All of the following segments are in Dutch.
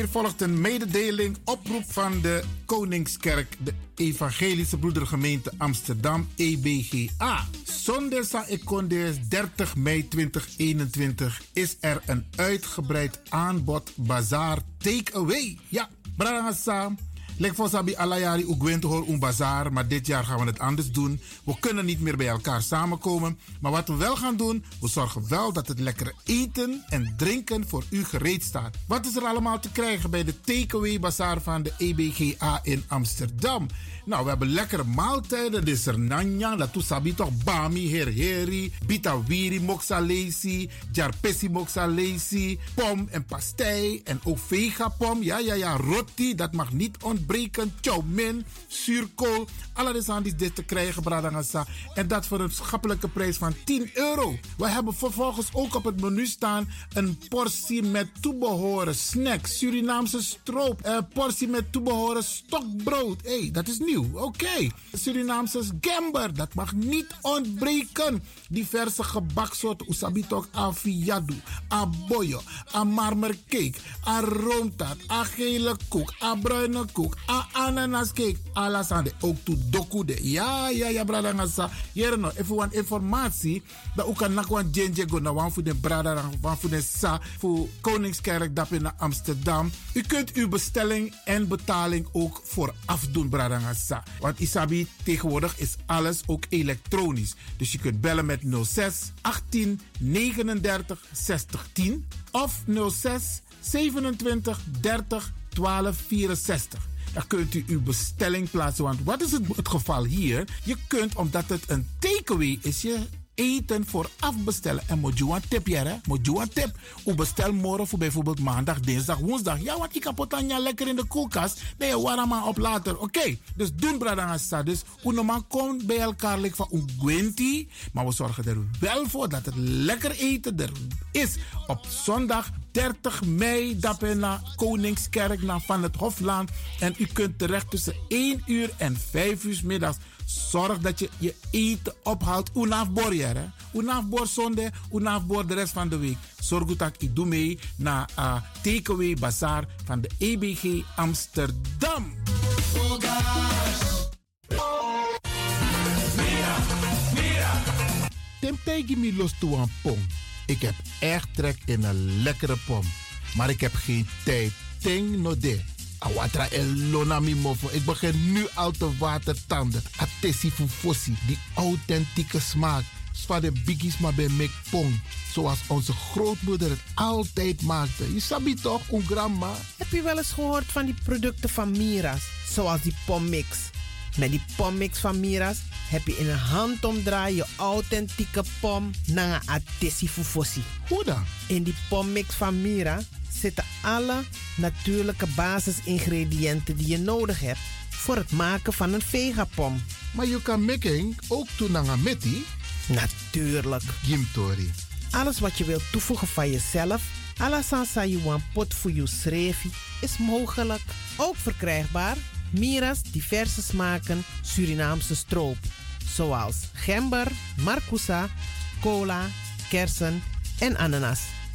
Hier volgt een mededeling, oproep van de Koningskerk, de Evangelische Broedergemeente Amsterdam, EBGA. Zondag sa 30 mei 2021 is er een uitgebreid aanbod bazaar takeaway. Ja, brangasa. Lek voor Sabi Alayari Ugwento hoor een bazaar, maar dit jaar gaan we het anders doen. We kunnen niet meer bij elkaar samenkomen. Maar wat we wel gaan doen, we zorgen wel dat het lekkere eten en drinken voor u gereed staat. Wat is er allemaal te krijgen bij de Takeaway Bazaar van de EBGA in Amsterdam? Nou, we hebben lekkere maaltijden. Dit is er nanya, latu sabi toch bami, herheri, bitawiri moxalesi, jarpesi moxalesi, pom en pastei en ook vegapom. Ja, ja, ja, roti, dat mag niet ontbreken. Chow min, zuurkool. Alles aan die dit te krijgen, bradangasa. En dat voor een schappelijke prijs van 10 euro. We hebben vervolgens ook op het menu staan een portie met toebehoren snack, Surinaamse stroop, een portie met toebehoren stokbrood. Hé, hey, dat is nieuw. Oké. Okay. Surinaamse gember, dat mag niet ontbreken. Diverse gebaksoorten, usabitok, afiadu, aboyo, a marmercake, a roomtaart, a gele koek, a bruine koek, a ananascake, alasande. Ook to dokude. Ja, ja, ja, brada ngasa. Hier no, even wat informatie. Dat ook kan nakwan jenje go na wan voor de brada, wan voor de sa, voor Koningskerk dap in Amsterdam. U kunt uw bestelling en betaling ook vooraf doen, brada ngasa. Want Isabi, tegenwoordig is alles ook elektronisch. Dus je kunt bellen met 06 18 39 60 10 of 06 27 30 12 64 dan kunt u uw bestelling plaatsen. Want wat is het, het geval hier? Je kunt, omdat het een takeaway is, je eten vooraf bestellen. En moet je een tip, ja, moet je een tip. U bestel morgen voor bijvoorbeeld maandag, dinsdag, woensdag. Ja, wat ik kapot aan lekker in de koelkast. Nee, maar op later. Oké, dus doen bradangasa. Dus normaal komt bij elkaar like van Ugwenti. Maar we zorgen er wel voor dat het lekker eten er is. Op zondag 30 mei Dapena Koningskerk naar Van het Hofland. En u kunt terecht tussen 1 uur en 5 uur middags. Zorg dat je je eten ophaalt. Unaf borjer, hè. Unaf bor zonde, de rest van de week. Zorg dat ik doe mee naar uh, Takeaway Bazaar van de EBG Amsterdam. Temtegi mi los toe een pom. Ik heb echt trek in een lekkere pom. Maar ik heb geen tijd. Ting no de. Awatra elona mofo. Ik begin nu al te watertanden. Atesi fossi. Die authentieke smaak. Zwa de biggies maar bij mek pong. Zoals onze grootmoeder het altijd maakte. Je sabi toch, een grandma? Heb je wel eens gehoord van die producten van Mira's? Zoals die pommix. Met die pommix van Mira's heb je in een handomdraai je authentieke pom naar een atesi fufossi. Hoe dan? In die pommix van Mira zitten alle natuurlijke basisingrediënten die je nodig hebt voor het maken van een vegapom. Maar je kan making ook doen naar een meti? Natuurlijk. Gimtori. Alles wat je wilt toevoegen van jezelf, alasansa yuan pot voor je srevi, is mogelijk. Ook verkrijgbaar Mira's diverse smaken Surinaamse stroop. Zoals gember, marcousa, cola, kersen en ananas.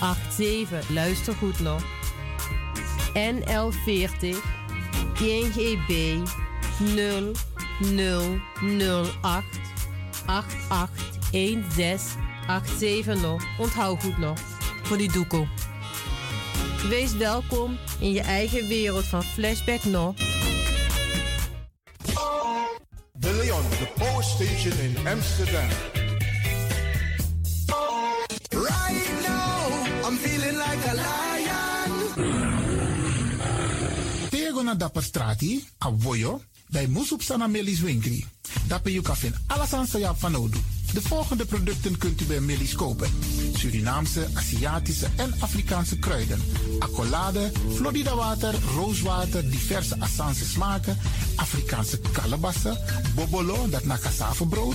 881787. Luister goed nog. NL40 INGB 0008 881687 nog. Onthoud goed nog. Voor die doekoe. Wees welkom in je eigen wereld van Flashback nog. De Leon, the Power Station in Amsterdam. Na dapper strati, a voyo, bij Moesop Sana Melis Winkri. Dapper you kan alles aan sa van Odu. De volgende producten kunt u bij Melis kopen. Surinaamse, Aziatische en Afrikaanse kruiden. Accolade, Florida water, rooswater, diverse Assange smaken. Afrikaanse kalebassen, bobolo, dat na.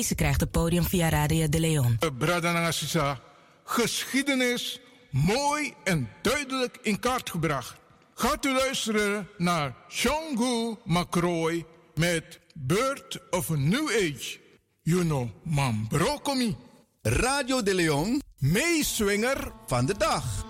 Deze krijgt het podium via Radio de Leon. Brada Nangasisa, geschiedenis mooi en duidelijk in kaart gebracht. Gaat u luisteren naar Shongu Makrooi met Bird of a New Age. You know, man brokomi. Radio de Leon, Meeswinger van de dag.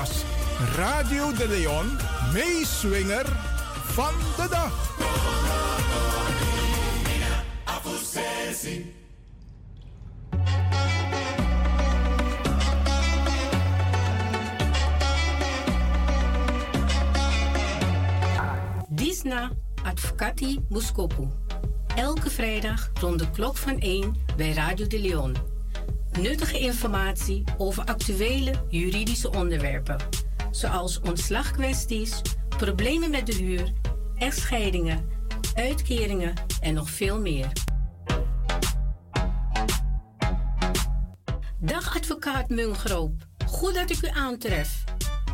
Was Radio de Leon, meeswinger van de dag. Disna Advocati Boskopu. Elke vrijdag rond de klok van 1 bij Radio de Leon. Nuttige informatie over actuele juridische onderwerpen. Zoals ontslagkwesties, problemen met de huur, echtscheidingen, uitkeringen en nog veel meer. Dag advocaat Mungroop. Goed dat ik u aantref.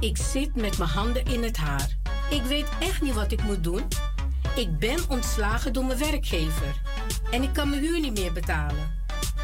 Ik zit met mijn handen in het haar. Ik weet echt niet wat ik moet doen. Ik ben ontslagen door mijn werkgever. En ik kan mijn huur niet meer betalen.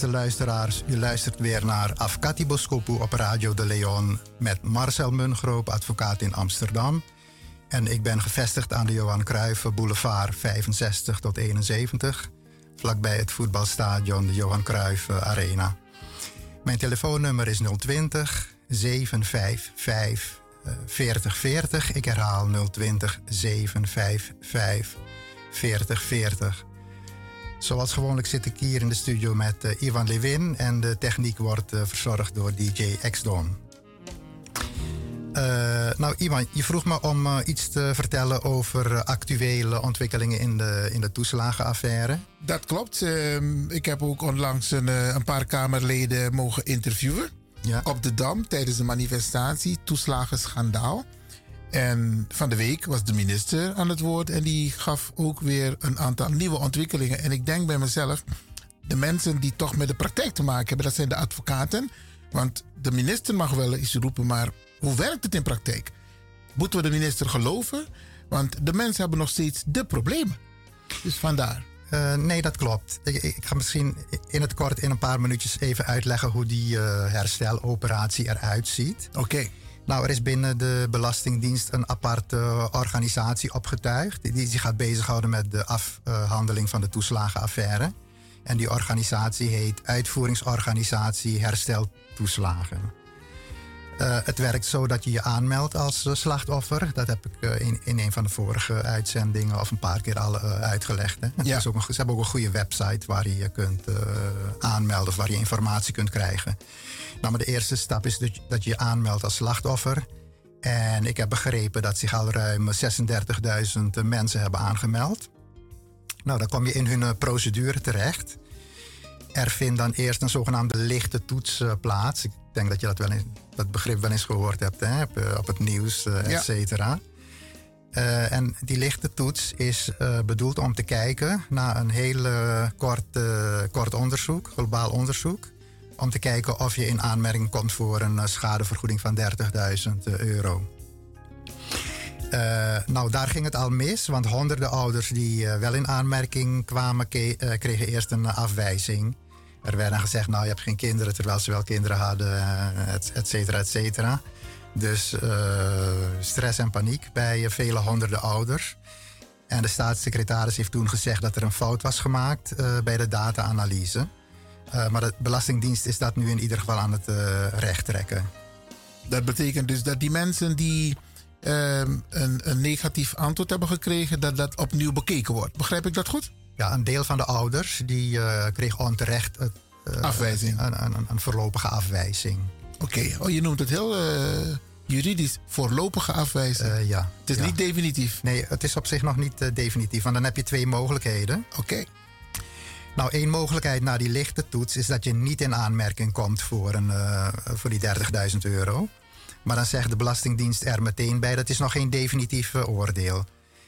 Beste luisteraars, u luistert weer naar Afkati Boskopu op Radio de Leon met Marcel Mungroop, advocaat in Amsterdam. En ik ben gevestigd aan de Johan Cruijff Boulevard 65 tot 71, vlakbij het voetbalstadion de Johan Cruijff Arena. Mijn telefoonnummer is 020 755 4040. Ik herhaal 020 755 4040. Zoals gewoonlijk zit ik hier in de studio met eh, Ivan Levin en de techniek wordt eh, verzorgd door DJ X-Don. Eh, nou, Ivan, je vroeg me om iets te vertellen over actuele ontwikkelingen in de, in de toeslagenaffaire. Dat klopt. Ehm, ik heb ook onlangs een, een paar Kamerleden mogen interviewen. Op de Dam tijdens de manifestatie Toeslagenschandaal. En van de week was de minister aan het woord en die gaf ook weer een aantal nieuwe ontwikkelingen. En ik denk bij mezelf, de mensen die toch met de praktijk te maken hebben, dat zijn de advocaten. Want de minister mag wel iets roepen, maar hoe werkt het in praktijk? Moeten we de minister geloven? Want de mensen hebben nog steeds de problemen. Dus vandaar. Eh, nee, dat klopt. Ik, ik ga misschien in het kort in een paar minuutjes even uitleggen hoe die eh, hersteloperatie eruit ziet. Oké. Nou, er is binnen de Belastingdienst een aparte organisatie opgetuigd. Die zich gaat bezighouden met de afhandeling van de toeslagenaffaire. En die organisatie heet Uitvoeringsorganisatie Herstel Eh, het werkt zo dat je je aanmeldt als eh, slachtoffer. Dat heb ik eh, in, in een van de vorige uitzendingen of een paar keer al uitgelegd. Hè. Ja. is ook een, ze hebben ook een goede website waar je je kunt aanmelden of waar je informatie kunt krijgen. Nou, maar de eerste stap is dat je, dat je je aanmeldt als slachtoffer. En ik heb begrepen dat zich al ruim 36.000 mensen hebben aangemeld. Nou, dan kom je in hun procedure terecht. Er vindt dan eerst een zogenaamde lichte toets plaats. Ik denk dat je dat, wel eens, dat begrip wel eens gehoord hebt hè? Op, eh, het nieuws, Ja. et cetera. Eh, en die lichte toets is bedoeld om te kijken naar een heel kort, kort onderzoek, globaal onderzoek. Om te kijken of je in aanmerking komt voor een schadevergoeding van 30.000 euro. Nou, daar ging het al mis, want honderden ouders die wel in aanmerking kwamen, kregen eerst een afwijzing. Er werd dan gezegd, nou, je hebt geen kinderen, terwijl ze wel kinderen hadden, eh, et, et cetera, et cetera. Dus eh, stress en paniek bij eh, vele honderden ouders. En de staatssecretaris heeft toen gezegd dat er een fout was gemaakt bij de data-analyse. Maar de Belastingdienst is dat nu in ieder geval aan het recht trekken. Dat betekent dus dat die mensen die ehm, een, een negatief antwoord hebben gekregen, dat dat opnieuw bekeken wordt. Begrijp ik dat goed? Ja, een deel van de ouders die eh, kreeg onterecht het, eh, Afwijzing. Een, een, een voorlopige afwijzing. Oké, oh, je noemt het heel juridisch voorlopige afwijzing. Ja. Het is ja. niet definitief. Nee, het is op zich nog niet definitief. Want dan heb je twee mogelijkheden. Oké. Nou, één mogelijkheid na die lichte toets is dat je niet in aanmerking komt voor, een, voor die 30.000 euro. Maar dan zegt de Belastingdienst er meteen bij, dat is nog geen definitief oordeel.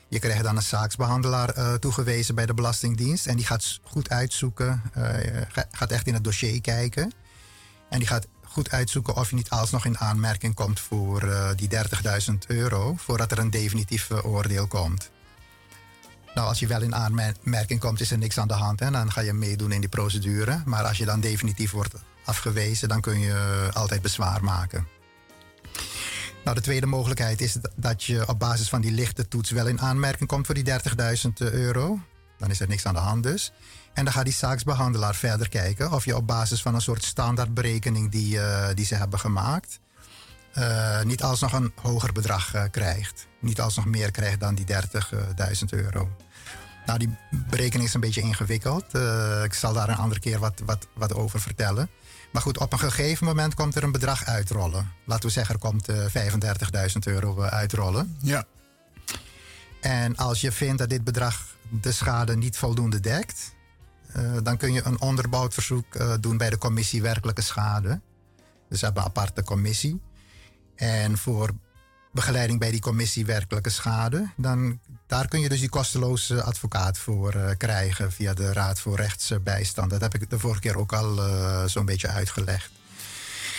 Je krijgt dan een zaaksbehandelaar eh, toegewezen bij de Belastingdienst. En die gaat goed uitzoeken, eh, ga- gaat echt in het dossier kijken. En die gaat goed uitzoeken of je niet alsnog in aanmerking komt voor eh, die 30.000 euro. Voordat er een definitief oordeel komt. Nou, als je wel in aanmerking komt, is er niks aan de hand. Hè? Dan ga je meedoen in die procedure. Maar als je dan definitief wordt afgewezen, dan kun je altijd bezwaar maken. Nou, de tweede mogelijkheid is dat je op basis van die lichte toets wel in aanmerking komt voor die 30.000 euro. Dan is er niks aan de hand dus. En dan gaat die zaaksbehandelaar verder kijken of je op basis van een soort standaardberekening die, eh, die ze hebben gemaakt, eh, niet alsnog een hoger bedrag eh, krijgt. Niet alsnog meer krijgt dan die 30.000 euro. Nou, die berekening is een beetje ingewikkeld. Eh, ik zal daar een andere keer wat, wat, wat over vertellen. Maar goed, op een gegeven moment komt er een bedrag uitrollen. Laten we zeggen, er komt eh 35.000 euro eh, uitrollen. Ja. En als je vindt dat dit bedrag de schade niet voldoende dekt, eh, dan kun je een onderbouwd verzoek doen bij de commissie werkelijke schade. Dus we hebben een aparte commissie. En voor begeleiding bij die commissie werkelijke schade, dan, daar kun je dus die kosteloze advocaat voor eh, krijgen via de Raad voor Rechtsbijstand. Dat heb ik de vorige keer ook al eh, zo'n beetje uitgelegd.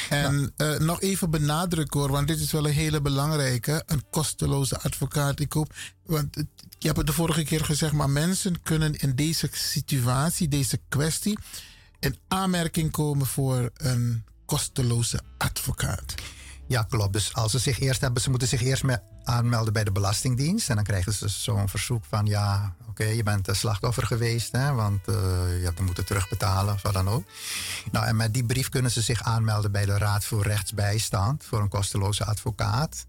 En eh, nog even benadrukken hoor, want dit is wel een hele belangrijke. Een kosteloze advocaat. Ik hoop, want je hebt het de vorige keer gezegd, maar mensen kunnen in deze situatie, deze kwestie, in aanmerking komen voor een kosteloze advocaat. Ja, klopt. Dus als ze zich eerst hebben, ze moeten zich eerst me- aanmelden bij de Belastingdienst. En dan krijgen ze zo'n verzoek van ja, oké, je bent een slachtoffer geweest, hè, want eh, je hebt moeten terugbetalen of wat dan ook. Nou, en met die brief kunnen ze zich aanmelden bij de Raad voor Rechtsbijstand voor een kosteloze advocaat.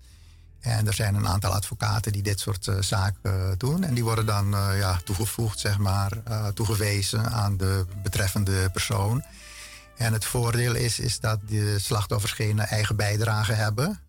En er zijn een aantal advocaten die dit soort eh, zaken eh, doen. En die worden dan eh, ja, toegevoegd, zeg maar, eh, toegewezen aan de betreffende persoon. En het voordeel is, is dat de slachtoffers geen eigen bijdrage hebben.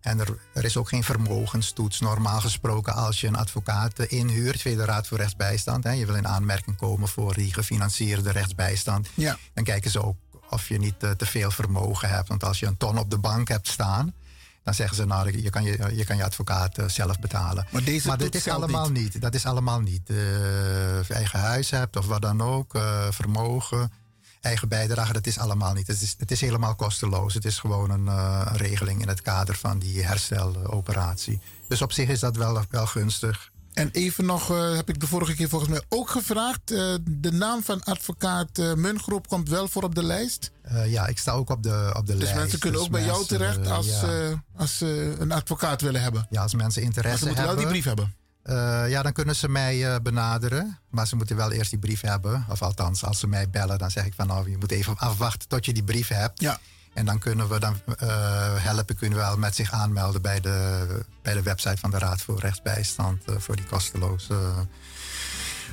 En er, er is ook geen vermogenstoets. Normaal gesproken, als je een advocaat inhuurt via de Raad voor Rechtsbijstand, hè, je wil in aanmerking komen voor die gefinancierde rechtsbijstand, Ja. dan kijken ze ook of je niet eh, te veel vermogen hebt. Want als je een ton op de bank hebt staan, dan zeggen ze, nou, je kan je, je, kan je advocaat eh, zelf betalen. Maar deze dit is allemaal niet. Dat is allemaal niet. Je eigen huis hebt of wat dan ook, vermogen, eigen bijdrage, dat is allemaal niet. Het is, het is helemaal kosteloos. Het is gewoon een, eh, regeling in het kader van die hersteloperatie. Dus op zich is dat wel, wel gunstig. En even nog, eh, heb ik de vorige keer volgens mij ook gevraagd. eh, de naam van advocaat eh Mungroep komt wel voor op de lijst. Ja, ik sta ook op de, op de Dus lijst. mensen kunnen Dus ook bij jou terecht als, ja. als ze een advocaat willen hebben. Ja, als mensen Maar interesse ze moeten wel hebben. die brief hebben. Eh, ja, dan kunnen ze mij eh, benaderen. Maar ze moeten wel eerst die brief hebben. Of althans, als ze mij bellen, dan zeg ik van nou, je moet even afwachten tot je die brief hebt. Ja. En dan kunnen we dan eh, helpen, kunnen we wel met zich aanmelden bij de, bij de website van de Raad voor Rechtsbijstand voor die kosteloze,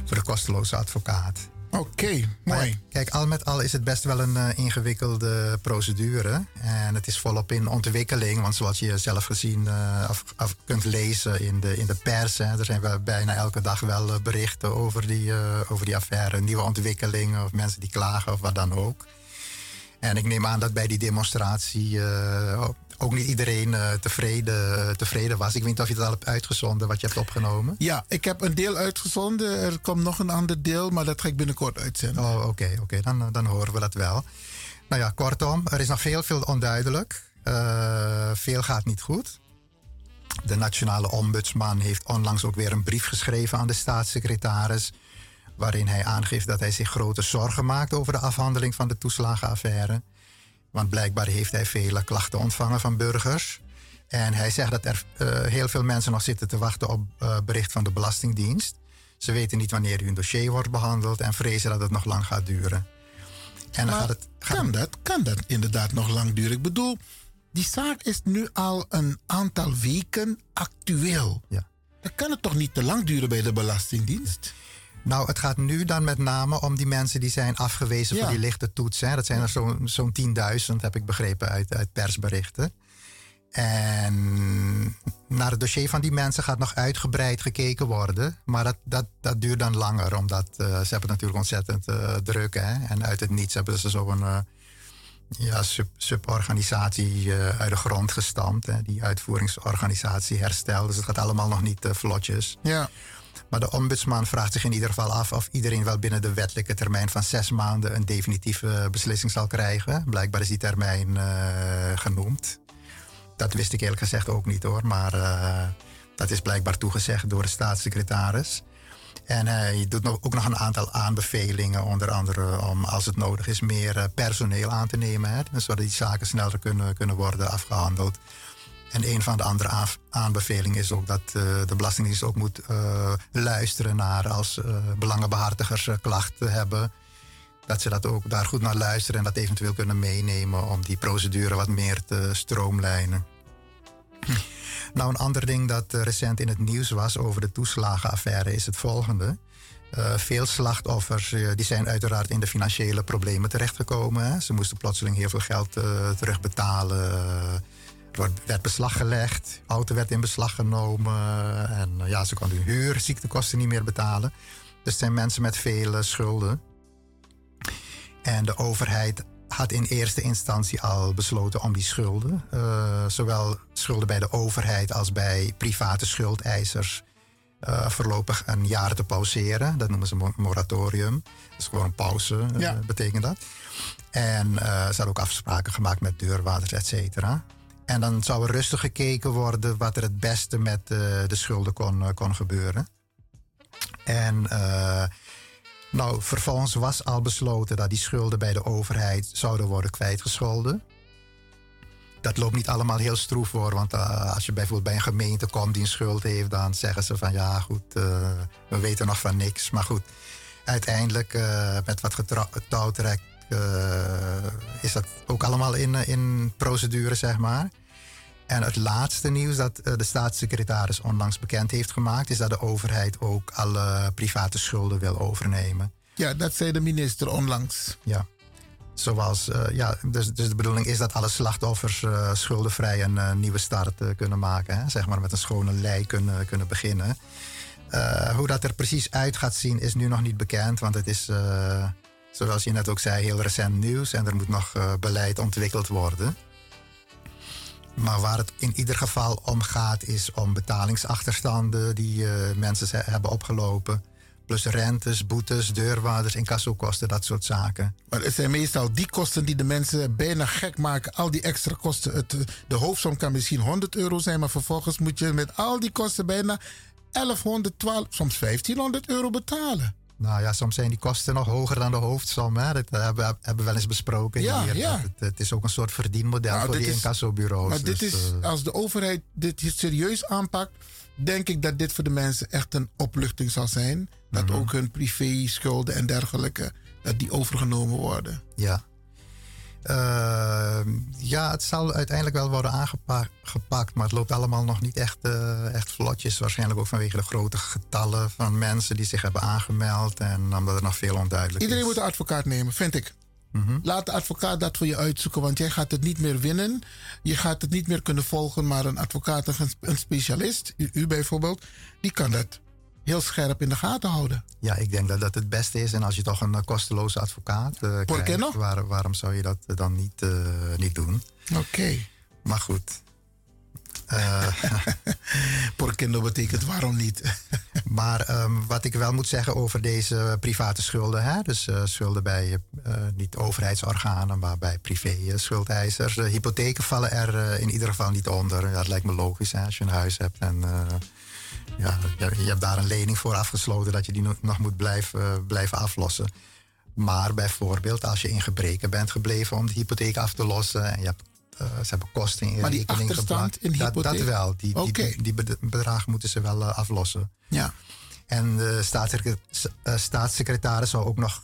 voor de kosteloze advocaat. Oké, mooi. ja, kijk, al met al is het best wel een eh, ingewikkelde procedure. En het is volop in ontwikkeling. Want zoals je zelf gezien eh, af, af kunt lezen in de, in de pers... Hè, er zijn wel bijna elke dag wel eh, berichten over die, over die affaire. Nieuwe ontwikkelingen of mensen die klagen of wat dan ook. En ik neem aan dat bij die demonstratie ook niet iedereen eh, tevreden, tevreden was. Ik weet niet of je het al hebt uitgezonden wat je hebt opgenomen. Ja, ik heb een deel uitgezonden. Er komt nog een ander deel, maar dat ga ik binnenkort uitzenden. Oh, oké, oké. Dan, dan horen we dat wel. Nou ja, kortom, er is nog veel, veel onduidelijk. Eh, veel gaat niet goed. De nationale ombudsman heeft onlangs ook weer een brief geschreven aan de staatssecretaris. Waarin hij aangeeft dat hij zich grote zorgen maakt over de afhandeling van de toeslagenaffaire. Want blijkbaar heeft hij vele klachten ontvangen van burgers. En hij zegt dat er eh, heel veel mensen nog zitten te wachten op eh, bericht van de Belastingdienst. Ze weten niet wanneer hun dossier wordt behandeld en vrezen dat het nog lang gaat duren. En dan gaat het, gaat kan, dat, kan dat inderdaad nog lang duren? Ik bedoel, die zaak is nu al een aantal weken actueel. Ja. Dan kan het toch niet te lang duren bij de Belastingdienst? Nou, het gaat nu dan met name om die mensen die zijn afgewezen Ja. voor die lichte toets. Hè. Dat zijn er zo'n zo'n 10.000, heb ik begrepen uit, uit persberichten. En naar het dossier van die mensen gaat nog uitgebreid gekeken worden. Maar dat, dat, dat duurt dan langer, omdat eh, ze hebben het natuurlijk ontzettend eh, druk. Hè. En uit het niets hebben ze zo'n eh, ja, sub, suborganisatie uit de grond gestampt. Hè. Die uitvoeringsorganisatie hersteld. Dus het gaat allemaal nog niet vlotjes. Ja. Maar de ombudsman vraagt zich in ieder geval af of iedereen wel binnen de wettelijke termijn van zes maanden een definitieve beslissing zal krijgen. Blijkbaar is die termijn eh, genoemd. Dat wist ik eerlijk gezegd ook niet hoor, maar eh, dat is blijkbaar toegezegd door de staatssecretaris. En hij doet nog, ook nog een aantal aanbevelingen, onder andere om als het nodig is meer eh, personeel aan te nemen, hè, zodat die zaken sneller kunnen, kunnen worden afgehandeld. En een van de andere aanbevelingen is ook dat eh, de Belastingdienst ook moet eh, luisteren naar als eh, belangenbehartigers eh, klachten hebben. Dat ze dat ook daar goed naar luisteren en dat eventueel kunnen meenemen om die procedure wat meer te stroomlijnen. Nou, een ander ding dat recent in het nieuws was over de toeslagenaffaire is het volgende. Veel slachtoffers die zijn uiteraard in de financiële problemen terechtgekomen. Ze moesten plotseling heel veel geld terugbetalen. Er werd beslag gelegd, auto werd in beslag genomen. En eh, ja, ze konden hun huur, ziektekosten niet meer betalen. Dus het zijn mensen met veel eh, schulden. En de overheid had in eerste instantie al besloten om die schulden, eh, zowel schulden bij de overheid als bij private schuldeisers, eh, voorlopig een jaar te pauzeren. Dat noemen ze mo- moratorium. Dat is gewoon een pauze, Ja. betekent dat. En ze hadden ook afspraken gemaakt met deurwaarders, et cetera. En dan zou er rustig gekeken worden wat er het beste met eh, de schulden kon, eh, kon gebeuren. En eh, nou, vervolgens was al besloten dat die schulden bij de overheid zouden worden kwijtgescholden. Dat loopt niet allemaal heel stroef voor, want als je bijvoorbeeld bij een gemeente komt die een schuld heeft, dan zeggen ze van ja, goed, we weten nog van niks. Maar goed, uiteindelijk met wat getra- touwtrek eh, is dat ook allemaal in, eh, in procedure, zeg maar. En het laatste nieuws dat eh, de staatssecretaris onlangs bekend heeft gemaakt, is dat de overheid ook alle private schulden wil overnemen. Ja, dat zei de minister onlangs. Ja. Zoals, eh, ja, dus, dus de bedoeling is dat alle slachtoffers eh, schuldenvrij een eh, nieuwe start eh, kunnen maken. Hè? Zeg maar met een schone lei kunnen, kunnen beginnen. Eh, hoe dat er precies uit gaat zien is nu nog niet bekend. Want het is, eh, zoals je net ook zei, heel recent nieuws. En er moet nog eh, beleid ontwikkeld worden. Maar waar het in ieder geval om gaat, is om betalingsachterstanden die eh, mensen hebben opgelopen. Plus rentes, boetes, deurwaarders, incassokosten, dat soort zaken. Maar het zijn meestal die kosten die de mensen bijna gek maken. Al die extra kosten. Het, de hoofdsom kan misschien 100 euro zijn, maar vervolgens moet je met al die kosten bijna 1100, 12, soms 1500 euro betalen. Nou ja, soms zijn die kosten nog hoger dan de hoofdsom. Hè? Dat hebben we hebben we wel eens besproken Ja, hier. ja. Het, het is ook een soort verdienmodel Nou, voor die incassobureaus. Maar dit Dus, is, eh, als de overheid dit serieus aanpakt, denk ik dat dit voor de mensen echt een opluchting zal zijn. Dat Mhm. ook hun privé-schulden en dergelijke, dat die overgenomen worden. Ja. Ehm, ja, het zal uiteindelijk wel worden aangepakt, maar het loopt allemaal nog niet echt, eh, echt vlotjes. Waarschijnlijk ook vanwege de grote getallen van mensen die zich hebben aangemeld en omdat er nog veel onduidelijk Iedereen is. moet een advocaat nemen, vind ik. Laat de advocaat dat voor je uitzoeken, want jij gaat het niet meer winnen. Je gaat het niet meer kunnen volgen, maar een advocaat, een, een specialist, u, u bijvoorbeeld, die kan dat heel scherp in de gaten houden. Ja, ik denk dat dat het beste is. En als je toch een eh, kosteloze advocaat qué krijgt, waar- waarom zou je dat eh, dan niet, niet doen? Oké. Maar goed. Por qué no betekent waarom niet. maar ehm, wat ik wel moet zeggen over deze private schulden, hè? dus schulden bij eh, niet overheidsorganen, maar bij privé-schuldeisers. Hypotheken vallen er in ieder geval niet onder. Ja, dat lijkt me logisch hè? als je een huis hebt en ja, je, hebt daar een lening voor afgesloten dat je die no- nog moet blijven, blijven aflossen. Maar bijvoorbeeld als je in gebreken bent gebleven om de hypotheek af te lossen en je hebt, eh, ze hebben kosten in Maar die rekening gebracht. in dat, dat wel. Die, die, bedragen moeten ze wel eh, aflossen. Ja. En de eh, staatssecretaris zal ook nog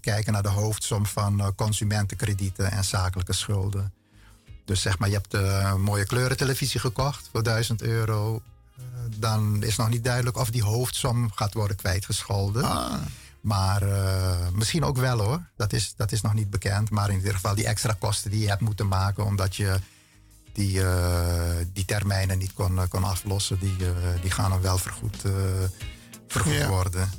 kijken naar de hoofdsom van consumentenkredieten en zakelijke schulden. Dus zeg maar, je hebt een mooie kleurentelevisie gekocht voor 1000 euro. Dan is nog niet duidelijk of die hoofdsom gaat worden kwijtgescholden. Ah. Maar eh, misschien ook wel hoor. Dat is, dat is nog niet bekend. Maar in ieder geval die extra kosten die je hebt moeten maken omdat je die, eh, die termijnen niet kon, eh, kon aflossen, die, die gaan dan wel vergoed, vergoed Ja. worden.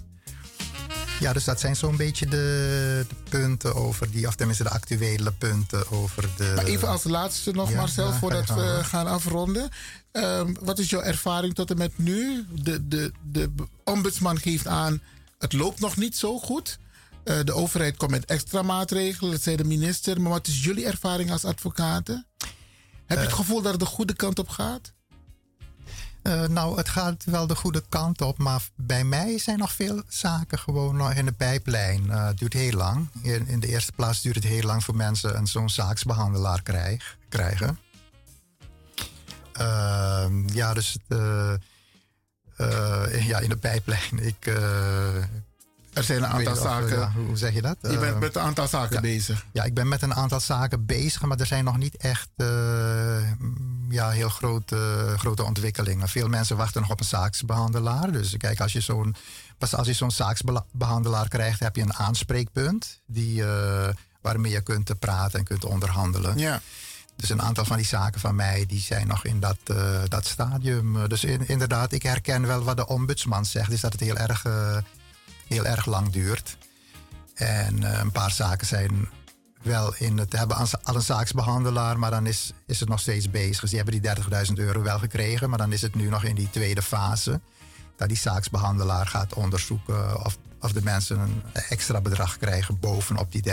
Ja, dus dat zijn zo'n beetje de, de punten over die, of tenminste de actuele punten over de. Maar even als laatste nog, Ja, Marcel, ja, voordat we gaan afronden. Ehm, wat is jouw ervaring tot en met nu? De, de, de ombudsman geeft aan, het loopt nog niet zo goed. Eh, de overheid komt met extra maatregelen, dat zei de minister. Maar wat is jullie ervaring als advocaten? Heb je het gevoel dat het de goede kant op gaat? Eh, nou, het gaat wel de goede kant op, maar bij mij zijn nog veel zaken gewoon nog in de pijplijn. Eh, het duurt heel lang. In, in de eerste plaats duurt het heel lang voor mensen een zo'n zaaksbehandelaar krijg, krijgen. Ehm, ja, dus eh, ja, in de pijplijn. Ik, er zijn een aantal of, zaken. ja, hoe zeg je dat? Je bent Ehm, met een aantal zaken ja. bezig. ja, ik ben met een aantal zaken bezig, maar er zijn nog niet echt eh, ja, heel grote, grote ontwikkelingen. Veel mensen wachten nog op een zaaksbehandelaar. Dus kijk, als je zo'n, pas als je zo'n zaaksbehandelaar krijgt, heb je een aanspreekpunt die, eh, waarmee je kunt eh, praten en kunt onderhandelen. Ja. Dus een aantal van die zaken van mij die zijn nog in dat, eh, dat stadium. Eh, Dus in- inderdaad, ik herken wel wat de ombudsman zegt, is dat het heel erg, eh, heel erg lang duurt. En eh, een paar zaken zijn wel in het hebben aan- al een zaaksbehandelaar, maar dan is, is het nog steeds bezig. Dus die hebben die 30.000 euro wel gekregen, maar dan is het nu nog in die tweede fase. Dat die zaaksbehandelaar gaat onderzoeken of, of de mensen een extra bedrag krijgen bovenop die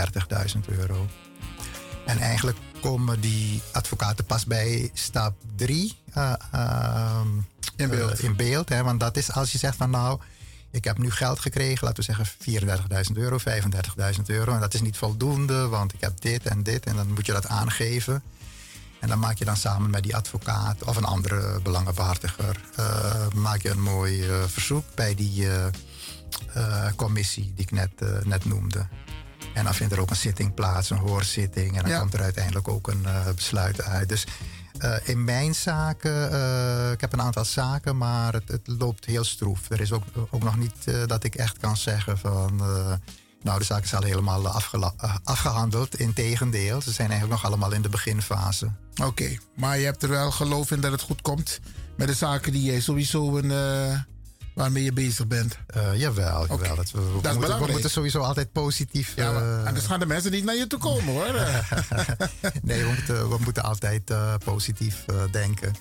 30.000 euro. En eigenlijk komen die advocaten pas bij stap 3 in beeld. in beeld hè, want dat is als je zegt van nou, ik heb nu geld gekregen, laten we zeggen 34.000 euro, 35.000 euro. En dat is niet voldoende, want ik heb dit en dit. En dan moet je dat aangeven. En dan maak je dan samen met die advocaat of een andere belangenbehartiger... eh, maak je een mooi eh, verzoek bij die eh, commissie die ik net, net noemde. En dan vindt er ook een zitting plaats, een hoorzitting. En dan Ja. komt er uiteindelijk ook een besluit uit. Dus eh, in mijn zaken, eh, ik heb een aantal zaken, maar het, het loopt heel stroef. Er is ook, ook nog niet eh, dat ik echt kan zeggen van... nou, de zaken zijn al helemaal eh, afgehandeld. Integendeel, ze zijn eigenlijk nog allemaal in de beginfase. Oké, maar je hebt er wel geloof in dat het goed komt met de zaken die jij sowieso een, waarmee je bezig bent. Eh, jawel, jawel. Dat we, we, moeten, we moeten sowieso altijd positief... Ja, maar eh, anders gaan de mensen niet naar je toe komen hoor. nee, we moeten, we moeten altijd eh, positief denken.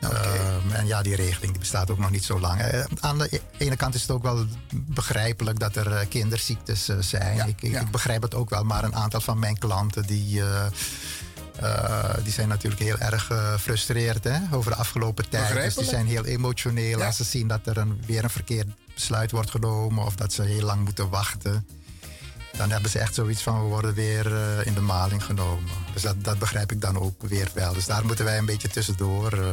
Ehm, en ja, die regeling die bestaat ook nog niet zo lang. Aan de e- ene kant is het ook wel begrijpelijk dat er kinderziektes zijn. ik, ik, ik begrijp het ook wel, maar een aantal van mijn klanten die, eh, Eh, die zijn natuurlijk heel erg gefrustreerd hè, over de afgelopen tijd. Dus die zijn heel emotioneel Ja. als ze zien dat er een, weer een verkeerd besluit wordt genomen of dat ze heel lang moeten wachten. Dan hebben ze echt zoiets van we worden weer eh, in de maling genomen. Dus dat, dat begrijp ik dan ook weer wel. Dus daar moeten wij een beetje tussendoor eh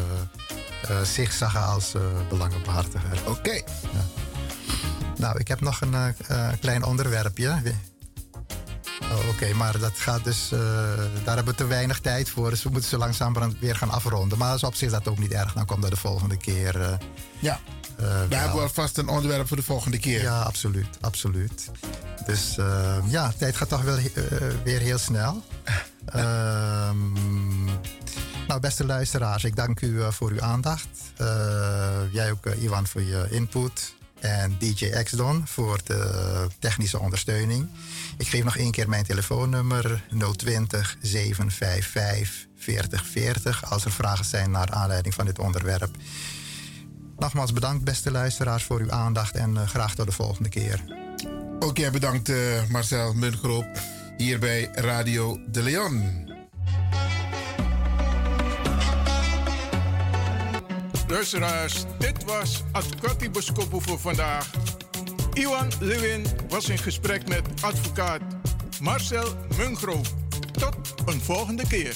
eh, zigzaggen als eh, belangenbehartiger. Oké. Nou, ik heb nog een eh, eh, klein onderwerpje. Oh, Oké, maar dat gaat dus. eh, daar hebben we te weinig tijd voor. Dus we moeten zo langzaam weer gaan afronden. Maar is op zich dat ook niet erg. Dan komt dat de volgende keer. eh, Ja. We wel. hebben alvast een onderwerp voor de volgende keer. Ja, absoluut. absoluut. Dus ja, tijd gaat toch wel weer heel snel. Ehm, nou, beste luisteraars, ik dank u voor uw aandacht. Jij ook, Iwan, voor je input. En DJ Xdon voor de technische ondersteuning. Ik geef nog één keer mijn telefoonnummer 020 755 4040 als er vragen zijn naar aanleiding van dit onderwerp. Nogmaals bedankt, beste luisteraars, voor uw aandacht en eh, graag tot de volgende keer. Ook jij bedankt, eh, Marcel Mungroop, hier bij Radio De Leon. Luisteraars, dit was Advocati Boskopo voor vandaag. Iwan Lewin was in gesprek met advocaat Marcel Mungro. Tot een volgende keer.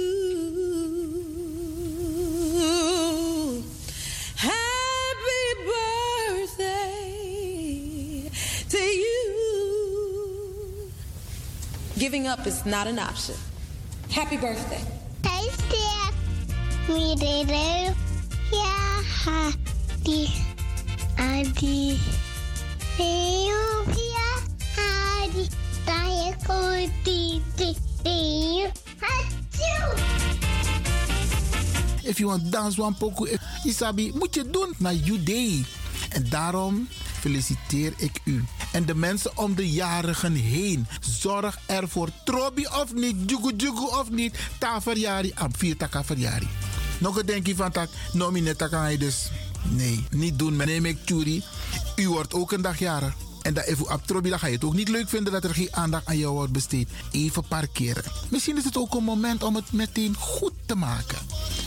Giving up is not an option. Happy birthday. Hey, Steph. We did it. Yeah, happy. Adi. Ethiopia. Adi. Dayako. Didi. If you want dance one poco, eh, Isabi, moet je doen naar you day. En daarom feliciteer ik u. En de mensen om de jarigen heen. Zorg ervoor. Trobi of niet, jugu jugu of niet. Ta verjari, am vier verjari. Nog een denkje van tak, nomine kan hij dus. Nee, niet doen. Ik Tjuri. U wordt ook een dag jarig. En dat even op Trobi, dan ga je het ook niet leuk vinden dat er geen aandacht aan jou wordt besteed. Even parkeren. Misschien is het ook een moment om het meteen goed te maken.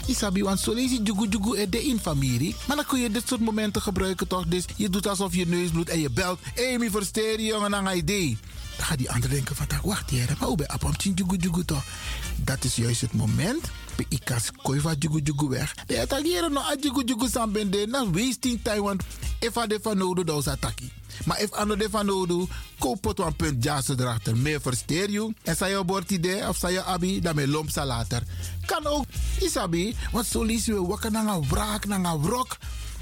Isabi, want zo lees je jugu jugu de in familie. Maar dan kun je dit soort momenten gebruiken toch? Dus je doet alsof je neus bloedt en je belt. Mi versteer jongen, dan ga je idee. Dan gaat die ander denken van, wacht hier, maar hoe ben je op jugu jugu toch? Dat is juist het moment. Pe ikas koi van jugu jugu weg. De attackeren no a jugu jugu san bende. Na wasting time, want if de van nodig, dan is attackie. Maar if ano de van nodig, koop het een punt jas erachter. Meer versteer je. En zij je idee of zij je abi, dan me lomp sa later. Kan ook, isabi, want zo lees je wakker naar een wraak, naar een wrok.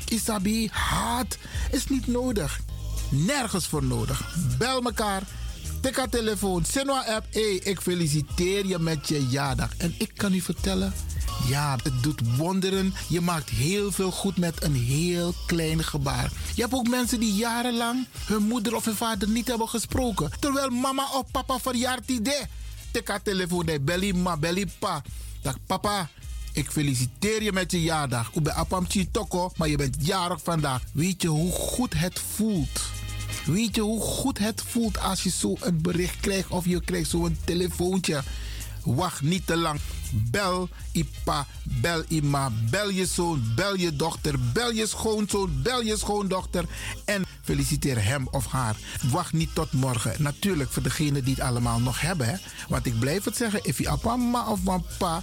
Isabi, haat is niet nodig. Nergens voor nodig. Bel elkaar. Tik telefoon. Senwa app. Hey, ik feliciteer je met je jaardag. En ik kan u vertellen. Ja, het doet wonderen. Je maakt heel veel goed met een heel klein gebaar. Je hebt ook mensen die jarenlang hun moeder of hun vader niet hebben gesproken. Terwijl mama of papa verjaart. Tik haar telefoon. Nee, belly ma, belly pa. Dag papa. Ik feliciteer je met je jaardag. Ik ben Apamchi Toko, maar je bent jarig vandaag. Weet je hoe goed het voelt? Weet je hoe goed het voelt als je zo een bericht krijgt of je krijgt zo'n telefoontje? Wacht niet te lang. Bel Ipa, bel Ima, bel je zoon, bel je dochter, bel je schoonzoon, bel je schoondochter en feliciteer hem of haar. Wacht niet tot morgen. Natuurlijk voor degenen die het allemaal nog hebben. Hè? Want ik blijf het zeggen, if je appa of papa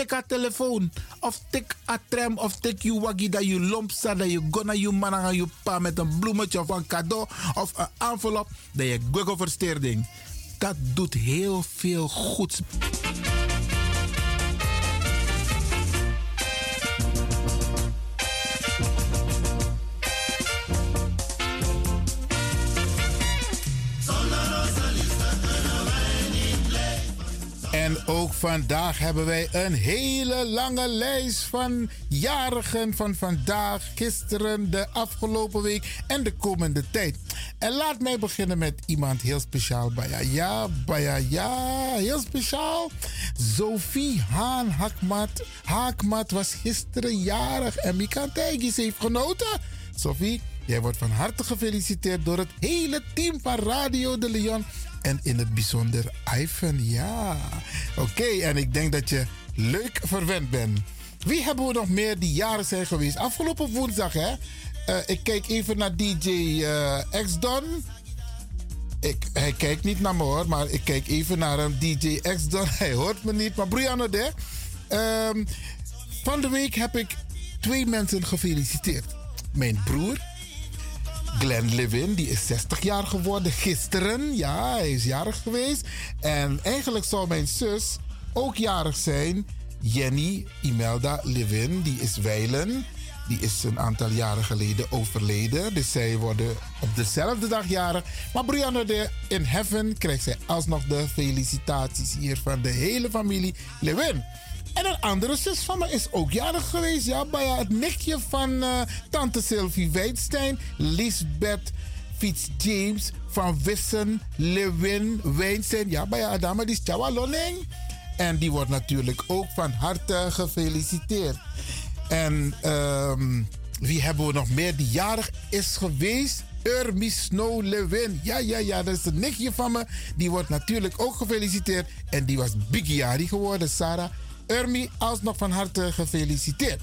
tik haar telefoon. Of tik a tram. Of tik je waggie dat je lomp staat. Dat je gonna je man aan je pa met een bloemetje of een cadeau. Of een envelop. Dat je Google versteerding. Dat doet heel veel goeds. Ook vandaag hebben wij een hele lange lijst van jarigen van vandaag, gisteren, de afgelopen week en de komende tijd. En laat mij beginnen met iemand heel speciaal. Baya, ja, heel speciaal. Sophie Haan Hakmat, Haakmat was gisteren jarig en Mika Tijgis heeft genoten. Sophie, jij wordt van harte gefeliciteerd door het hele team van Radio de Leon. En in het bijzonder Ivan, ja. Oké, en ik denk dat je leuk verwend bent. Wie hebben we nog meer die jaren zijn geweest? Afgelopen woensdag, hè? Eh, ik kijk even naar DJ eh X-Don. Ik, hij kijkt niet naar me hoor, maar ik kijk even naar hem. DJ X-Don, hij hoort me niet. Maar Brianna, de, ehm, van de week heb ik twee mensen gefeliciteerd. Mijn broer, Glenn Levin, die is 60 jaar geworden gisteren. Ja, hij is jarig geweest. En eigenlijk zou mijn zus ook jarig zijn. Jenny Imelda Levin, die is wijlen. Die is een aantal jaren geleden overleden. Dus zij worden op dezelfde dag jarig. Maar Brianna de in Heaven krijgt zij alsnog de felicitaties hier van de hele familie Levin. En een andere zus van me is ook jarig geweest. Ja, bij het nichtje van eh, tante Sylvie Weidstein, Lisbeth Fitzjames van Wissen, Lewin, Weinstein. Ja, bij haar dame, die is. En die wordt natuurlijk ook van harte gefeliciteerd. En ehm, wie hebben we nog meer die jarig is geweest? Urmi Snow Lewin. Ja, ja, ja, dat is een nichtje van me. Die wordt natuurlijk ook gefeliciteerd. En die was Bigiari geworden, Sarah. Urmi, alsnog van harte gefeliciteerd.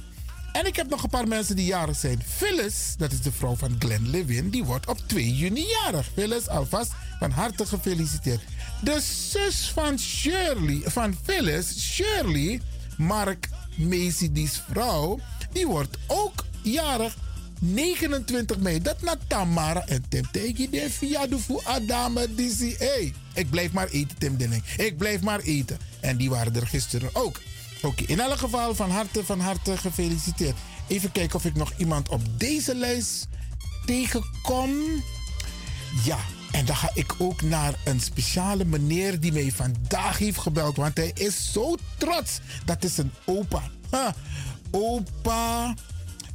En ik heb nog een paar mensen die jarig zijn. Phyllis, dat is de vrouw van Glenn Lewin, die wordt op 2 juni jarig. Phyllis, alvast van harte gefeliciteerd. De zus van Shirley, van Phyllis, Shirley, Mark Macy, die vrouw, die wordt ook jarig 29 mei. Dat na Tamara en Tim Tegi de via de voor Adame DC. Hey, ik blijf maar eten, Tim Denning. Ik blijf maar eten. En die waren er gisteren ook. Oké, in elk geval van harte, van harte gefeliciteerd. Even kijken of ik nog iemand op deze lijst tegenkom. Ja, en dan ga ik ook naar een speciale meneer die mij vandaag heeft gebeld. Want hij is zo trots. Dat is een opa. Opa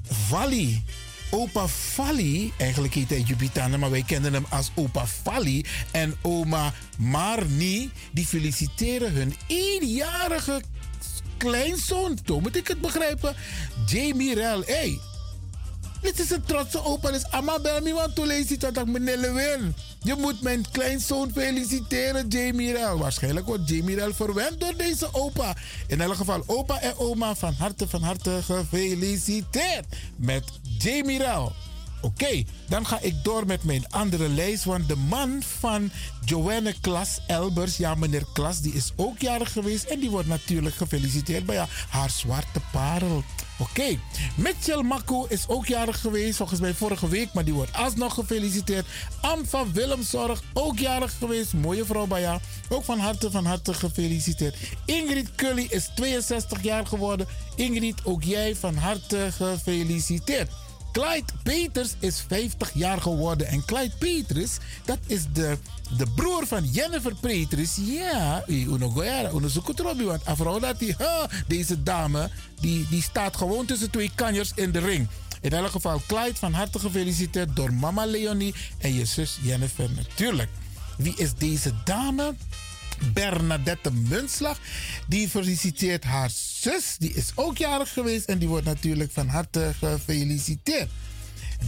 Vali. Opa Vali, eigenlijk heet hij Jupitana, maar wij kennen hem als opa Vali. En oma Marni, die feliciteren hun eenjarige kleinzoon. Zo moet ik het begrijpen. Jamie Rel. Hey, dit is een trotse opa. Dus Amma bel me want lees je dat ik meneer Lewin. Je moet mijn kleinzoon feliciteren, Jamie Rel. Waarschijnlijk wordt Jamie Rel verwend door deze opa. In elk geval, opa en oma van harte, van harte gefeliciteerd met Jamie Rel. Oké, dan ga ik door met mijn andere lijst. Want de man van Joanne Klas Elbers, ja meneer Klas, die is ook jarig geweest. En die wordt natuurlijk gefeliciteerd bij haar zwarte parel. Oké, Mitchell Makko is ook jarig geweest, volgens mij vorige week, maar die wordt alsnog gefeliciteerd. Am van Willemzorg, ook jarig geweest, mooie vrouw bij jou. Ook van harte, van harte gefeliciteerd. Ingrid Cully is 62 jaar geworden. Ingrid, ook jij van harte gefeliciteerd. Clyde Peters is 50 jaar geworden. En Clyde Peters, dat is de, de broer van Jennifer Peters. Ja, uno goyara, uno zoekutrobi. Want afrouw dat die, deze dame, die, die staat gewoon tussen twee kanjers in de ring. In elk geval, Clyde, van harte gefeliciteerd door mama Leonie en je zus Jennifer natuurlijk. Wie is deze dame? Bernadette Munslag. Die feliciteert haar zus. Die is ook jarig geweest en die wordt natuurlijk van harte gefeliciteerd.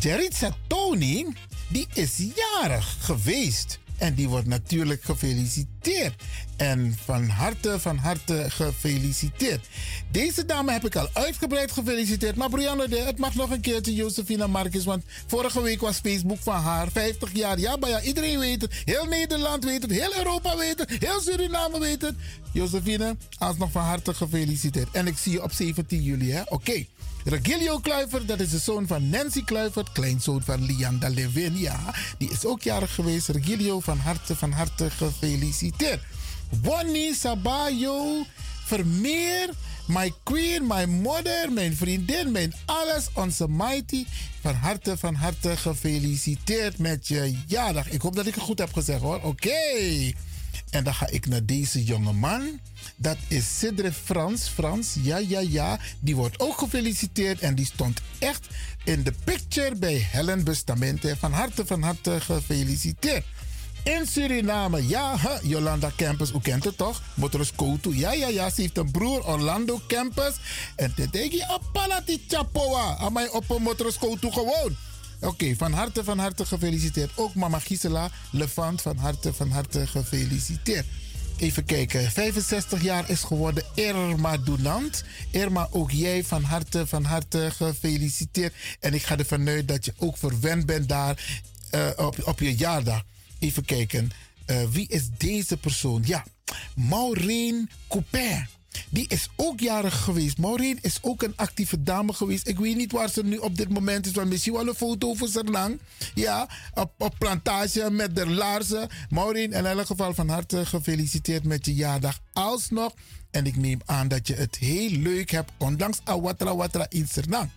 Jeritza Tony, die is jarig geweest. En die wordt natuurlijk gefeliciteerd. En van harte, van harte gefeliciteerd. Deze dame heb ik al uitgebreid gefeliciteerd. Maar Brianna, het mag nog een keertje Josefina Marcus. Want vorige week was Facebook van haar 50 jaar. Ja, maar ja, iedereen weet het. Heel Nederland weet het. Heel Europa weet het. Heel Suriname weet het. Josephine, alsnog van harte gefeliciteerd. En ik zie je op 17 juli, hè? Oké. Regilio Kluivert, dat is de zoon van Nancy Kluivert, kleinzoon van Lianda Levin. Ja, die is ook jarig geweest. Regilio, van harte, van harte gefeliciteerd. Bonnie Sabayo Vermeer, my queen, my mother, mijn vriendin, mijn alles, onze mighty. Van harte, van harte gefeliciteerd met je jaardag. Ik hoop dat ik het goed heb gezegd hoor. Oké. En dan ga ik naar deze jonge man. Dat is Sidre Frans. Frans, ja, ja, ja. Die wordt ook gefeliciteerd. En die stond echt in de picture bij Helen Bustamente. Van harte, van harte gefeliciteerd. In Suriname, ja, Jolanda Campus, u kent het toch? Motoros Koutu, ja, ja, ja. Ze heeft een broer, Orlando Campus. En te denk je, apalati chapoa. Amai op een Motoros Koutu gewoon. Oké, van harte, van harte gefeliciteerd. Ook mama Gisela Levant, van harte, van harte gefeliciteerd. Even kijken, 65 jaar is geworden Irma Dunant. Irma, ook jij van harte, van harte gefeliciteerd. En ik ga ervan uit dat je ook verwend bent daar eh, op, op je jaardag. Even kijken, eh, wie is deze persoon? Ja, Maureen Coupin. Die is ook jarig geweest. Maureen is ook een actieve dame geweest. Ik weet niet waar ze nu op dit moment is. Maar misschien wel een foto van Sernang. Ja, op, plantage met de laarzen. Maureen, in elk geval van harte gefeliciteerd met je jaardag. Alsnog. En ik neem aan dat je het heel leuk hebt. Ondanks Awatra Watra in Sernang.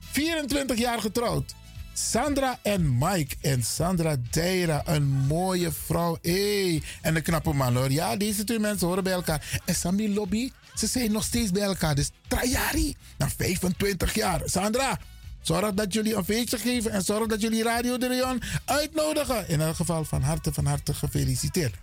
24 jaar getrouwd. Sandra en Mike. En Sandra Deira, een mooie vrouw. Hey. En een knappe man hoor. Ja, deze twee mensen horen bij elkaar. En Sami Lobby, ze zijn nog steeds bij elkaar. Dus Trajari, na 25 jaar. Sandra, zorg dat jullie een feestje geven. En zorg dat jullie Radio de Leon uitnodigen. In elk geval van harte, van harte gefeliciteerd.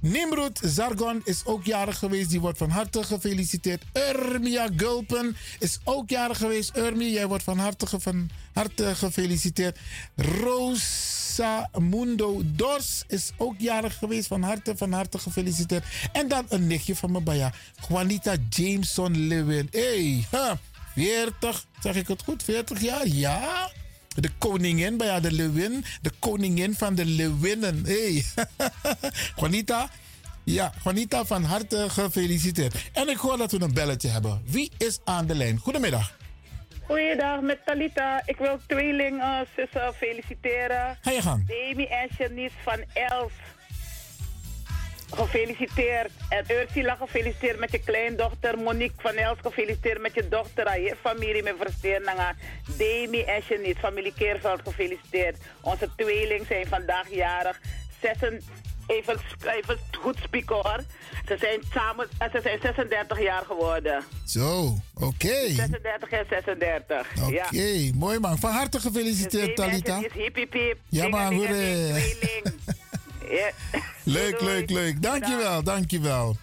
Nimrod Zargon is ook jarig geweest. Die wordt van harte gefeliciteerd. Urmia Gulpen is ook jarig geweest. Urmi, jij wordt van harte, van harte gefeliciteerd. Rosa Mundo Dors is ook jarig geweest. Van harte, van harte gefeliciteerd. En dan een nichtje van bij ja. Juanita Jameson Lewin. Hey, huh, 40, zeg ik het goed? 40 jaar? Ja. De koningin bij de Lewin. De koningin van de Lewinnen. Hey. Juanita. Ja, Juanita, van harte gefeliciteerd. En ik hoor dat we een belletje hebben. Wie is aan de lijn? Goedemiddag. Goeiedag, met Talita. Ik wil tweeling eh, zussen feliciteren. Ga je gang. Demi en Janice van Els. Gefeliciteerd. En Ursula gefeliciteerd met je kleindochter. Monique van Els gefeliciteerd met je dochter. Aan je familie met versteenanga. Demi en Janice, familie Keerveld gefeliciteerd. Onze tweeling zijn vandaag jarig. Zessen, even, even goed spieken hoor. Ze zijn samen, eh, ze zijn 36 jaar geworden. Zo, oké. 36 en 36. Oké, Ja. mooi man. Van harte gefeliciteerd, Talita. Is hip, hip, hip. Ja, maar hoor. Ja. Leuk, leuk, leuk. Dankjewel, dankjewel.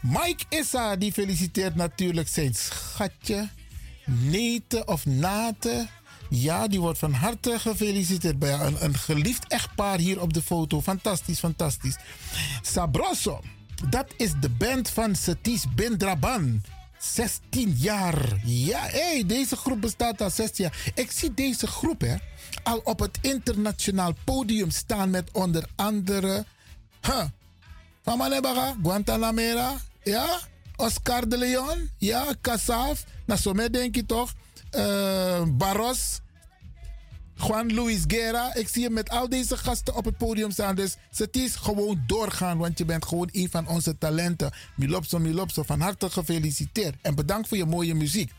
Mike Issa, die feliciteert natuurlijk zijn schatje. Nete of Nate. Ja, die wordt van harte gefeliciteerd bij een, een geliefd echtpaar hier op de foto. Fantastisch, fantastisch. Sabroso, dat is de band van Satis Bendraban. 16 jaar. Ja, hé, deze groep bestaat al 16 jaar. Ik zie deze groep hè, al op het internationaal podium staan met onder andere... Huh, van Manebaga, Guantanamera, ja, Oscar de Leon, ja, Casaf, nou zo denk je toch, Eh, Barros, Juan Luis Guerra. Ik zie je met al deze gasten op het podium staan. Dus het is gewoon doorgaan, want je bent gewoon een van onze talenten. Milopso, Milopso, van harte gefeliciteerd. En bedankt voor je mooie muziek.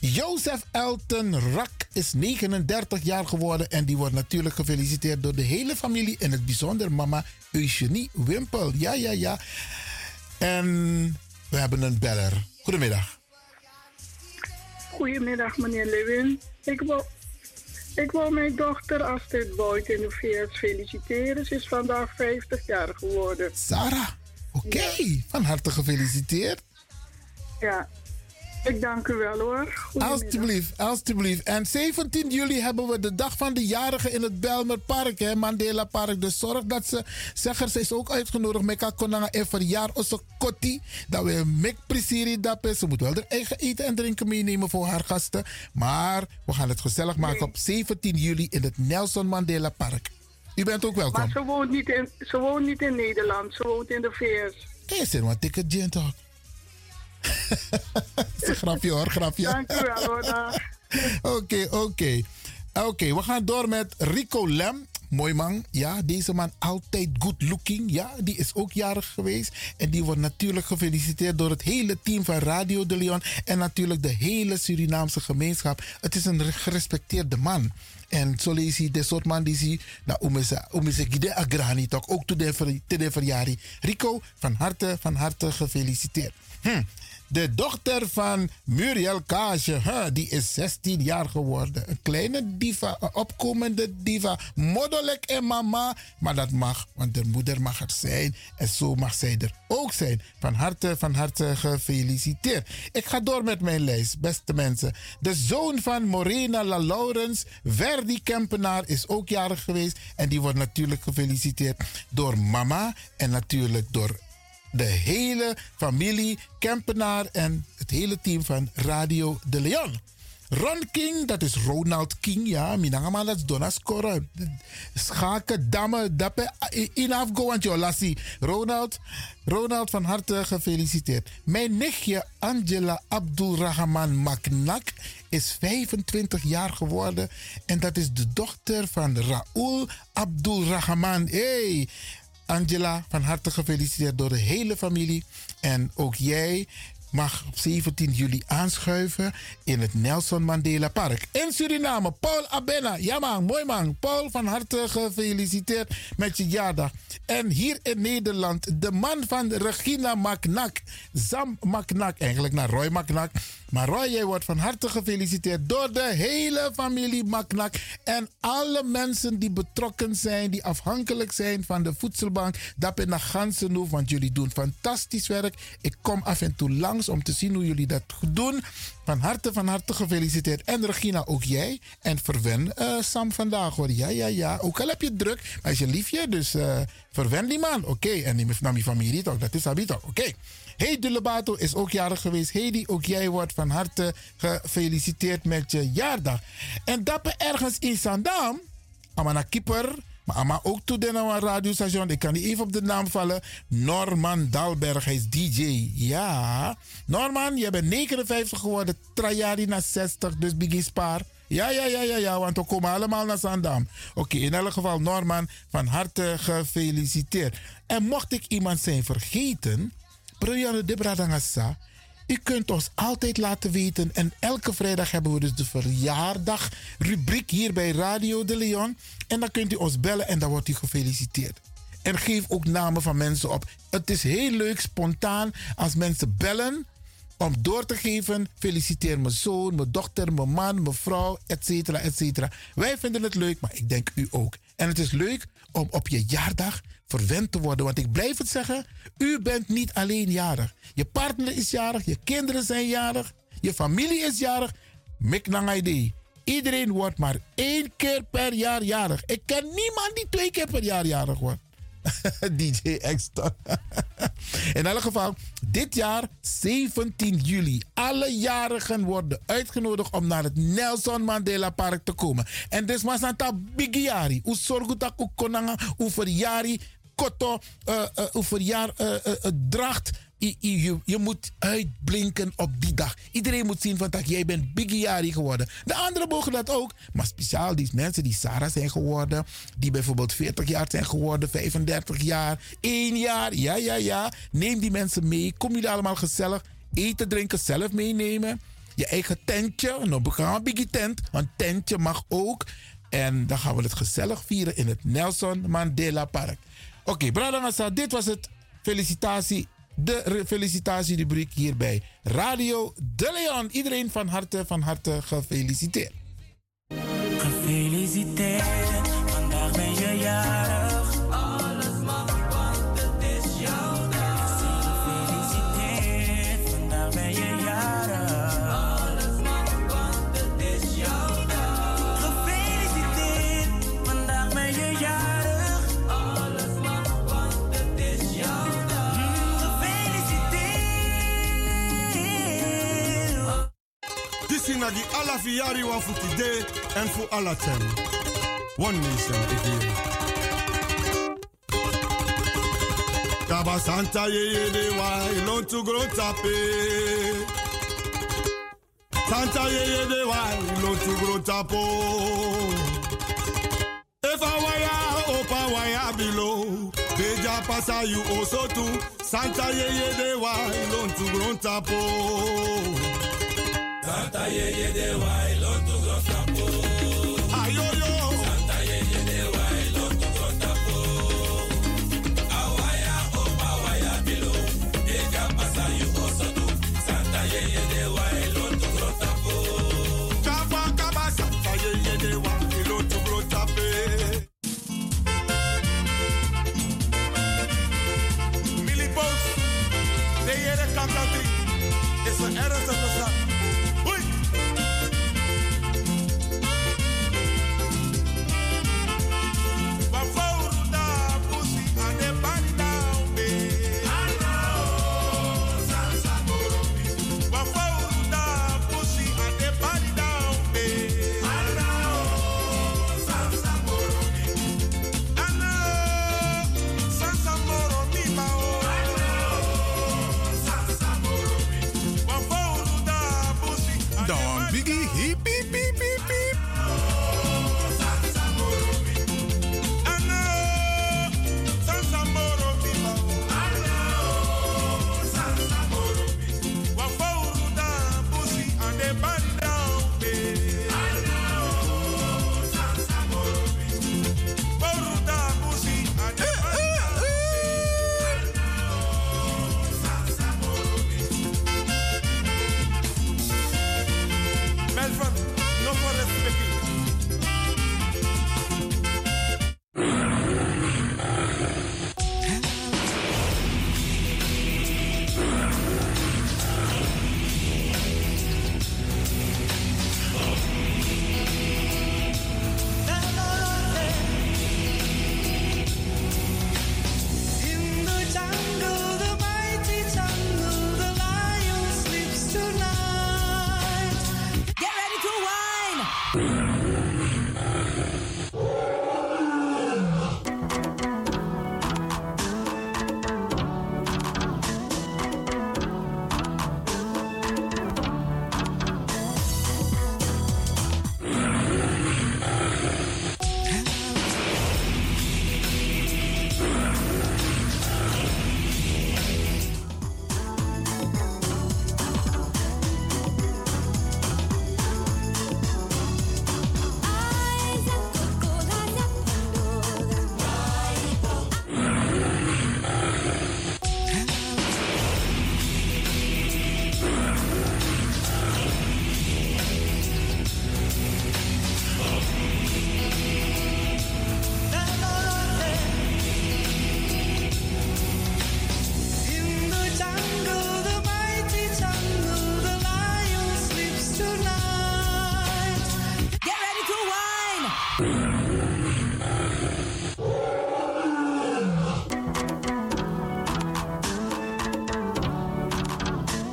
Jozef Elton Rak is 39 jaar geworden en die wordt natuurlijk gefeliciteerd door de hele familie, in het bijzonder mama Eugenie Wimpel. Ja, ja, ja. En we hebben een beller. Goedemiddag. Goedemiddag, meneer Lewin. Ik wil, ik wil mijn dochter Astrid Boyd in de VS feliciteren. Ze is vandaag 50 jaar geworden. Sarah, oké. Van harte gefeliciteerd. Ja. Ik dank u wel hoor. Alsjeblieft, alsjeblieft. En 17 juli hebben we de dag van de jarigen in het Belmer Park, hè, Mandela Park. Dus zorg dat ze, zeggen ze is ook uitgenodigd. Meka konanga en verjaar onze kotti. Dat we een mek prisiri dappen. Ze moet wel haar eigen eten en drinken meenemen voor haar gasten. Maar we gaan het gezellig maken op 17 juli in het Nelson Mandela Park. U bent ook welkom. Maar ze woont, niet in, ze woont niet in Nederland, ze woont in de VS. Is er wat ticket gin toch? grapje hoor, grapje. Dank u wel. Oké, oké. Oké, we gaan door met Rico Lem. Mooi man. Ja, deze man altijd good looking. Ja, die is ook jarig geweest. En die wordt natuurlijk gefeliciteerd door het hele team van Radio de Leon. En natuurlijk de hele Surinaamse gemeenschap. Het is een gerespecteerde man. En zo lees je de soort man die zie. Nou, om gide agrani toch ook te de ver- te. Rico, van harte, van harte gefeliciteerd. Hm. De dochter van Muriel hè, die is 16 jaar geworden. Een kleine diva, een opkomende diva. Modderlijk en mama. Maar dat mag, want de moeder mag er zijn. En zo mag zij er ook zijn. Van harte, van harte gefeliciteerd. Ik ga door met mijn lijst, beste mensen. De zoon van Morena La Laurens, Verdi Kempenaar, is ook jarig geweest. En die wordt natuurlijk gefeliciteerd door mama. En natuurlijk door de hele familie Kempenaar en het hele team van Radio de Leon. Ron King, dat is Ronald King, ja. Minangama, dat is Donna Scoren. Schaken, damme, dappe, inaf go want lassie. Ronald, Ronald, van harte gefeliciteerd. Mijn nichtje Angela Abdulrahman Maknak is 25 jaar geworden. En dat is de dochter van Raoul Abdulrahman. Hey, Angela, van harte gefeliciteerd door de hele familie. En ook jij mag op 17 juli aanschuiven in het Nelson Mandela Park. In Suriname, Paul Abena. Ja man, mooi man. Paul, van harte gefeliciteerd met je jaardag. En hier in Nederland, de man van Regina Maknak. Zam Maknak, eigenlijk naar Roy Maknak. Maar Roy, jij wordt van harte gefeliciteerd door de hele familie Maknak. En alle mensen die betrokken zijn, die afhankelijk zijn van de voedselbank. Dat in de ganse want jullie doen fantastisch werk. Ik kom af en toe langs om te zien hoe jullie dat doen. Van harte, van harte gefeliciteerd. En Regina, ook jij. En verwen eh, Sam vandaag hoor. Ja, ja, ja. Ook al heb je druk, maar is je liefje. Dus eh, verwen die man. Oké. En die naar mijn familie toch. Dat is Abito. Oké. Heidi Lebato is ook jarig geweest. Heidi, ook jij wordt van harte gefeliciteerd met je jaardag. En dat ergens in Sandam, Amana Kieper, maar Amma ook toe de een radiostation. Ik kan niet even op de naam vallen. Norman Dalberg, hij is DJ. Ja. Norman, je bent 59 geworden. Trajari naar 60, dus begin spaar. Ja, ja, ja, ja, ja, want we komen allemaal naar Zandam. Oké, in elk geval, Norman, van harte gefeliciteerd. En mocht ik iemand zijn vergeten, Brianne de Bradangasa, u kunt ons altijd laten weten. En elke vrijdag hebben we dus de verjaardag rubriek hier bij Radio de Leon. En dan kunt u ons bellen en dan wordt u gefeliciteerd. En geef ook namen van mensen op. Het is heel leuk, spontaan, als mensen bellen om door te geven. Feliciteer mijn zoon, mijn dochter, mijn man, mijn vrouw, et cetera, et cetera. Wij vinden het leuk, maar ik denk u ook. En het is leuk om op je jaardag verwend te worden. Want ik blijf het zeggen, u bent niet alleen jarig. Je partner is jarig, je kinderen zijn jarig, je familie is jarig. Mik Iedereen wordt maar één keer per jaar jarig. Ik ken niemand die twee keer per jaar jarig wordt. DJ Extra. In elk geval, dit jaar 17 juli. Alle jarigen worden uitgenodigd om naar het Nelson Mandela Park te komen. En dus maar santa bigiari. U dat u konanga, u verjari, koto, uh, uh, u verjaar, uh, dracht. Je, moet uitblinken op die dag. Iedereen moet zien van dat jij bent Biggiari geworden. De anderen mogen dat ook. Maar speciaal die mensen die Sarah zijn geworden. Die bijvoorbeeld 40 jaar zijn geworden. 35 jaar. 1 jaar. Ja, ja, ja. Neem die mensen mee. Kom jullie allemaal gezellig. Eten, drinken zelf meenemen. Je eigen tentje. Nou, gaan een biggie tent. Een tentje mag ook. En dan gaan we het gezellig vieren in het Nelson Mandela Park. Oké, okay, dit was het. Felicitatie de felicitatierubriek hier bij Radio De Leon. Iedereen van harte, van harte gefeliciteerd. Gefeliciteerd, vandaag ben je jarig. Sinagi ala fiari wa futi de en fu ala tem. One nation again. Kaba Santa ye ye de wa ilon grow tape. Santa ye ye de wa ilon to grow tapo. If I wire opa wire below. Beja pasa you also too. Santa ye ye de wa ilon grow tapo. Santa ye ye de wa ilon to.